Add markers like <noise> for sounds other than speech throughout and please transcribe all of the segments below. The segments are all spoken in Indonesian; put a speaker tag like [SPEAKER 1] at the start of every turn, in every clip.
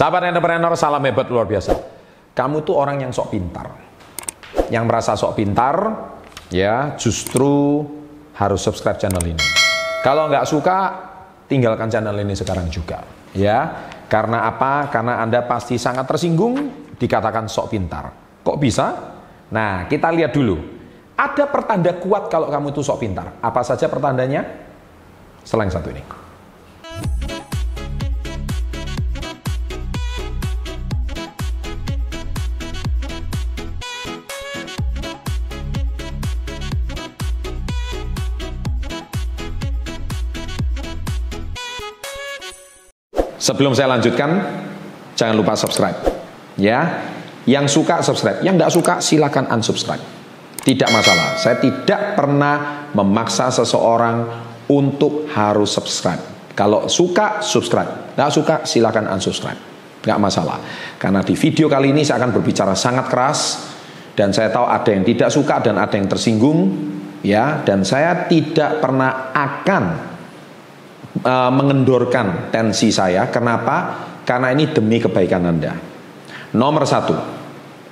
[SPEAKER 1] Sahabat entrepreneur, salam hebat luar biasa. Kamu tuh orang yang sok pintar. Yang merasa sok pintar, ya justru harus subscribe channel ini. Kalau nggak suka, tinggalkan channel ini sekarang juga. Ya, karena apa? Karena Anda pasti sangat tersinggung dikatakan sok pintar. Kok bisa? Nah, kita lihat dulu. Ada pertanda kuat kalau kamu itu sok pintar. Apa saja pertandanya? Selain satu ini. Sebelum saya lanjutkan, jangan lupa subscribe. Ya, yang suka subscribe, yang tidak suka silakan unsubscribe. Tidak masalah. Saya tidak pernah memaksa seseorang untuk harus subscribe. Kalau suka subscribe, nggak suka silakan unsubscribe. Nggak masalah. Karena di video kali ini saya akan berbicara sangat keras dan saya tahu ada yang tidak suka dan ada yang tersinggung, ya. Dan saya tidak pernah akan uh, mengendorkan tensi saya. Kenapa? Karena ini demi kebaikan Anda. Nomor satu,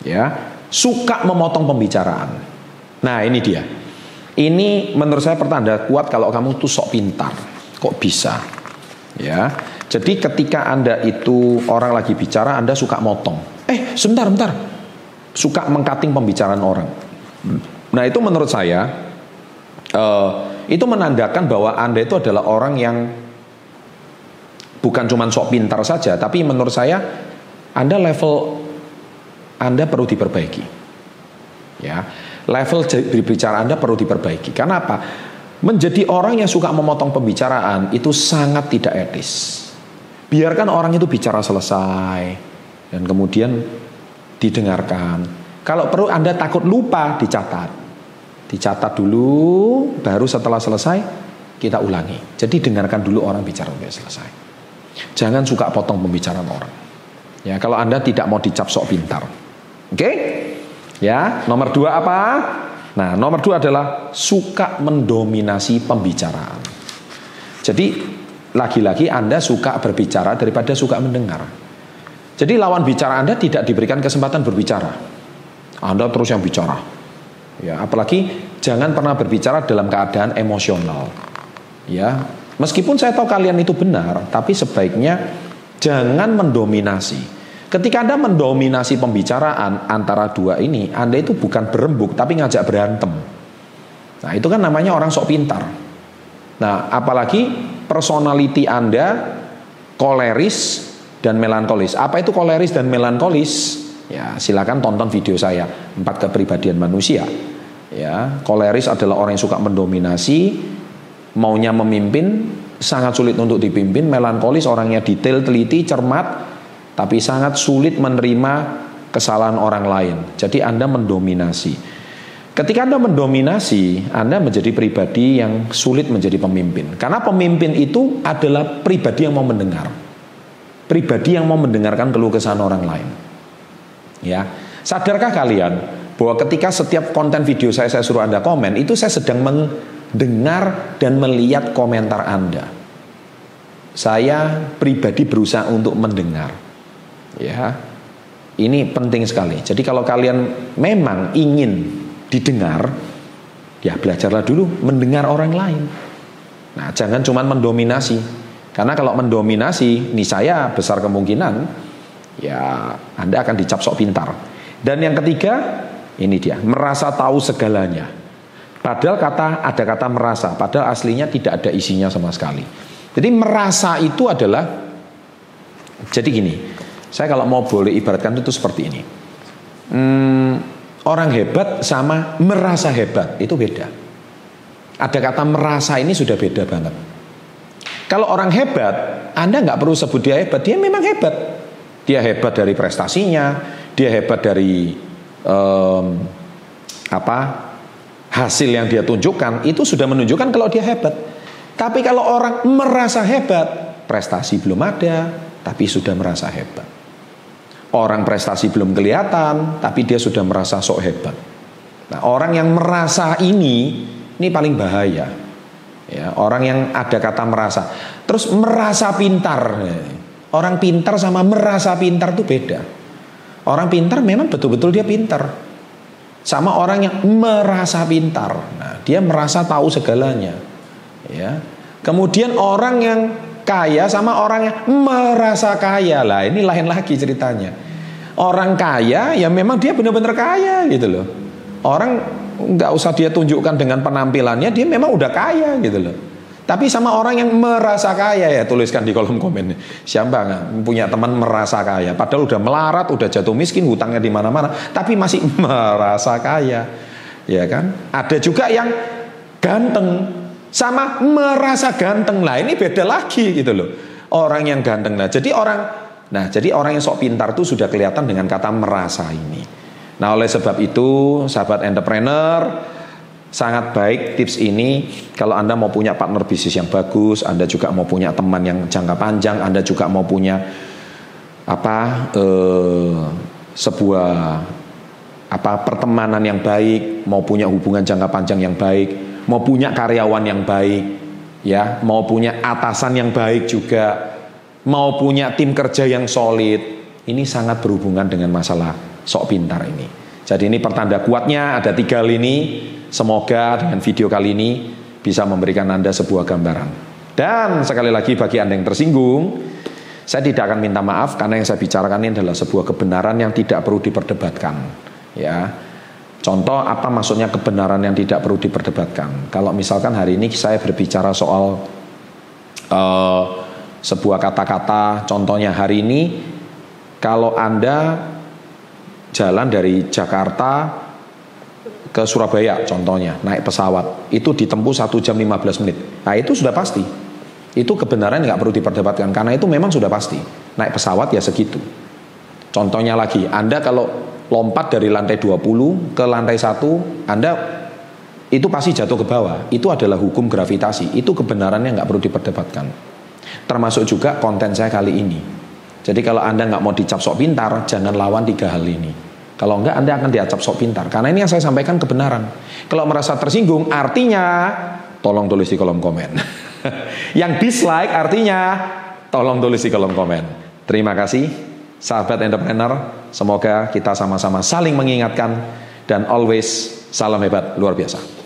[SPEAKER 1] ya, suka memotong pembicaraan. Nah ini dia. Ini menurut saya pertanda kuat kalau kamu tuh sok pintar. Kok bisa? Ya. Jadi ketika Anda itu orang lagi bicara, Anda suka motong. Eh, sebentar, sebentar. Suka mengkating pembicaraan orang. Nah itu menurut saya uh, itu menandakan bahwa Anda itu adalah orang yang bukan cuma sok pintar saja, tapi menurut saya Anda level Anda perlu diperbaiki. Ya, level berbicara Anda perlu diperbaiki. Karena apa? Menjadi orang yang suka memotong pembicaraan itu sangat tidak etis. Biarkan orang itu bicara selesai dan kemudian didengarkan. Kalau perlu Anda takut lupa dicatat dicatat dulu, baru setelah selesai kita ulangi. Jadi dengarkan dulu orang bicara sampai selesai. Jangan suka potong pembicaraan orang. Ya, kalau Anda tidak mau dicap sok pintar. Oke? Okay? Ya, nomor dua apa? Nah, nomor dua adalah suka mendominasi pembicaraan. Jadi, lagi-lagi Anda suka berbicara daripada suka mendengar. Jadi lawan bicara Anda tidak diberikan kesempatan berbicara. Anda terus yang bicara. Ya, apalagi jangan pernah berbicara dalam keadaan emosional. Ya, meskipun saya tahu kalian itu benar, tapi sebaiknya jangan mendominasi. Ketika Anda mendominasi pembicaraan antara dua ini, Anda itu bukan berembuk tapi ngajak berantem. Nah, itu kan namanya orang sok pintar. Nah, apalagi personality Anda koleris dan melankolis. Apa itu koleris dan melankolis? Ya, silakan tonton video saya empat kepribadian manusia. Ya, koleris adalah orang yang suka mendominasi, maunya memimpin, sangat sulit untuk dipimpin. Melankolis orangnya detail, teliti, cermat, tapi sangat sulit menerima kesalahan orang lain. Jadi Anda mendominasi. Ketika Anda mendominasi, Anda menjadi pribadi yang sulit menjadi pemimpin. Karena pemimpin itu adalah pribadi yang mau mendengar. Pribadi yang mau mendengarkan keluh kesah orang lain. Ya, sadarkah kalian bahwa ketika setiap konten video saya saya suruh Anda komen, itu saya sedang mendengar dan melihat komentar Anda. Saya pribadi berusaha untuk mendengar. Ya. Ini penting sekali. Jadi kalau kalian memang ingin didengar, ya belajarlah dulu mendengar orang lain. Nah, jangan cuma mendominasi. Karena kalau mendominasi, nih saya besar kemungkinan ya Anda akan dicap sok pintar. Dan yang ketiga, ini dia, merasa tahu segalanya. Padahal kata ada kata merasa, padahal aslinya tidak ada isinya sama sekali. Jadi merasa itu adalah jadi gini, saya kalau mau boleh ibaratkan itu seperti ini. Hmm, orang hebat sama merasa hebat itu beda. Ada kata merasa ini sudah beda banget. Kalau orang hebat, Anda nggak perlu sebut dia hebat, dia memang hebat. Dia hebat dari prestasinya, dia hebat dari um, apa hasil yang dia tunjukkan itu sudah menunjukkan kalau dia hebat. Tapi kalau orang merasa hebat, prestasi belum ada, tapi sudah merasa hebat. Orang prestasi belum kelihatan, tapi dia sudah merasa sok hebat. Nah, orang yang merasa ini ini paling bahaya. Ya, orang yang ada kata merasa, terus merasa pintar. Orang pintar sama merasa pintar itu beda. Orang pintar memang betul-betul dia pintar. Sama orang yang merasa pintar. Nah, dia merasa tahu segalanya. Ya. Kemudian orang yang kaya sama orang yang merasa kaya lah. Ini lain lagi ceritanya. Orang kaya ya memang dia benar-benar kaya gitu loh. Orang nggak usah dia tunjukkan dengan penampilannya, dia memang udah kaya gitu loh. Tapi sama orang yang merasa kaya ya tuliskan di kolom komen. Siapa nggak punya teman merasa kaya? Padahal udah melarat, udah jatuh miskin, hutangnya di mana-mana, tapi masih <laughs> merasa kaya, ya kan? Ada juga yang ganteng sama merasa ganteng lah. Ini beda lagi gitu loh. Orang yang ganteng lah. Jadi orang, nah jadi orang yang sok pintar tuh sudah kelihatan dengan kata merasa ini. Nah oleh sebab itu, sahabat entrepreneur Sangat baik tips ini kalau Anda mau punya partner bisnis yang bagus, Anda juga mau punya teman yang jangka panjang, Anda juga mau punya apa eh, sebuah apa pertemanan yang baik, mau punya hubungan jangka panjang yang baik, mau punya karyawan yang baik, ya, mau punya atasan yang baik juga, mau punya tim kerja yang solid. Ini sangat berhubungan dengan masalah sok pintar ini. Jadi ini pertanda kuatnya ada tiga lini Semoga dengan video kali ini bisa memberikan Anda sebuah gambaran. Dan sekali lagi bagi Anda yang tersinggung, saya tidak akan minta maaf karena yang saya bicarakan ini adalah sebuah kebenaran yang tidak perlu diperdebatkan. Ya, contoh apa maksudnya kebenaran yang tidak perlu diperdebatkan? Kalau misalkan hari ini saya berbicara soal uh, sebuah kata-kata, contohnya hari ini kalau Anda jalan dari Jakarta ke Surabaya contohnya naik pesawat. Itu ditempuh satu jam 15 menit. Nah itu sudah pasti. Itu kebenaran nggak perlu diperdebatkan karena itu memang sudah pasti. Naik pesawat ya segitu. Contohnya lagi Anda kalau lompat dari lantai 20 ke lantai satu Anda itu pasti jatuh ke bawah. Itu adalah hukum gravitasi. Itu kebenarannya nggak perlu diperdebatkan. Termasuk juga konten saya kali ini. Jadi kalau Anda nggak mau dicap sok pintar jangan lawan tiga hal ini kalau enggak Anda akan diacap sok pintar. Karena ini yang saya sampaikan kebenaran. Kalau merasa tersinggung artinya tolong tulis di kolom komen. <laughs> yang dislike artinya tolong tulis di kolom komen. Terima kasih sahabat entrepreneur. Semoga kita sama-sama saling mengingatkan dan always salam hebat luar biasa.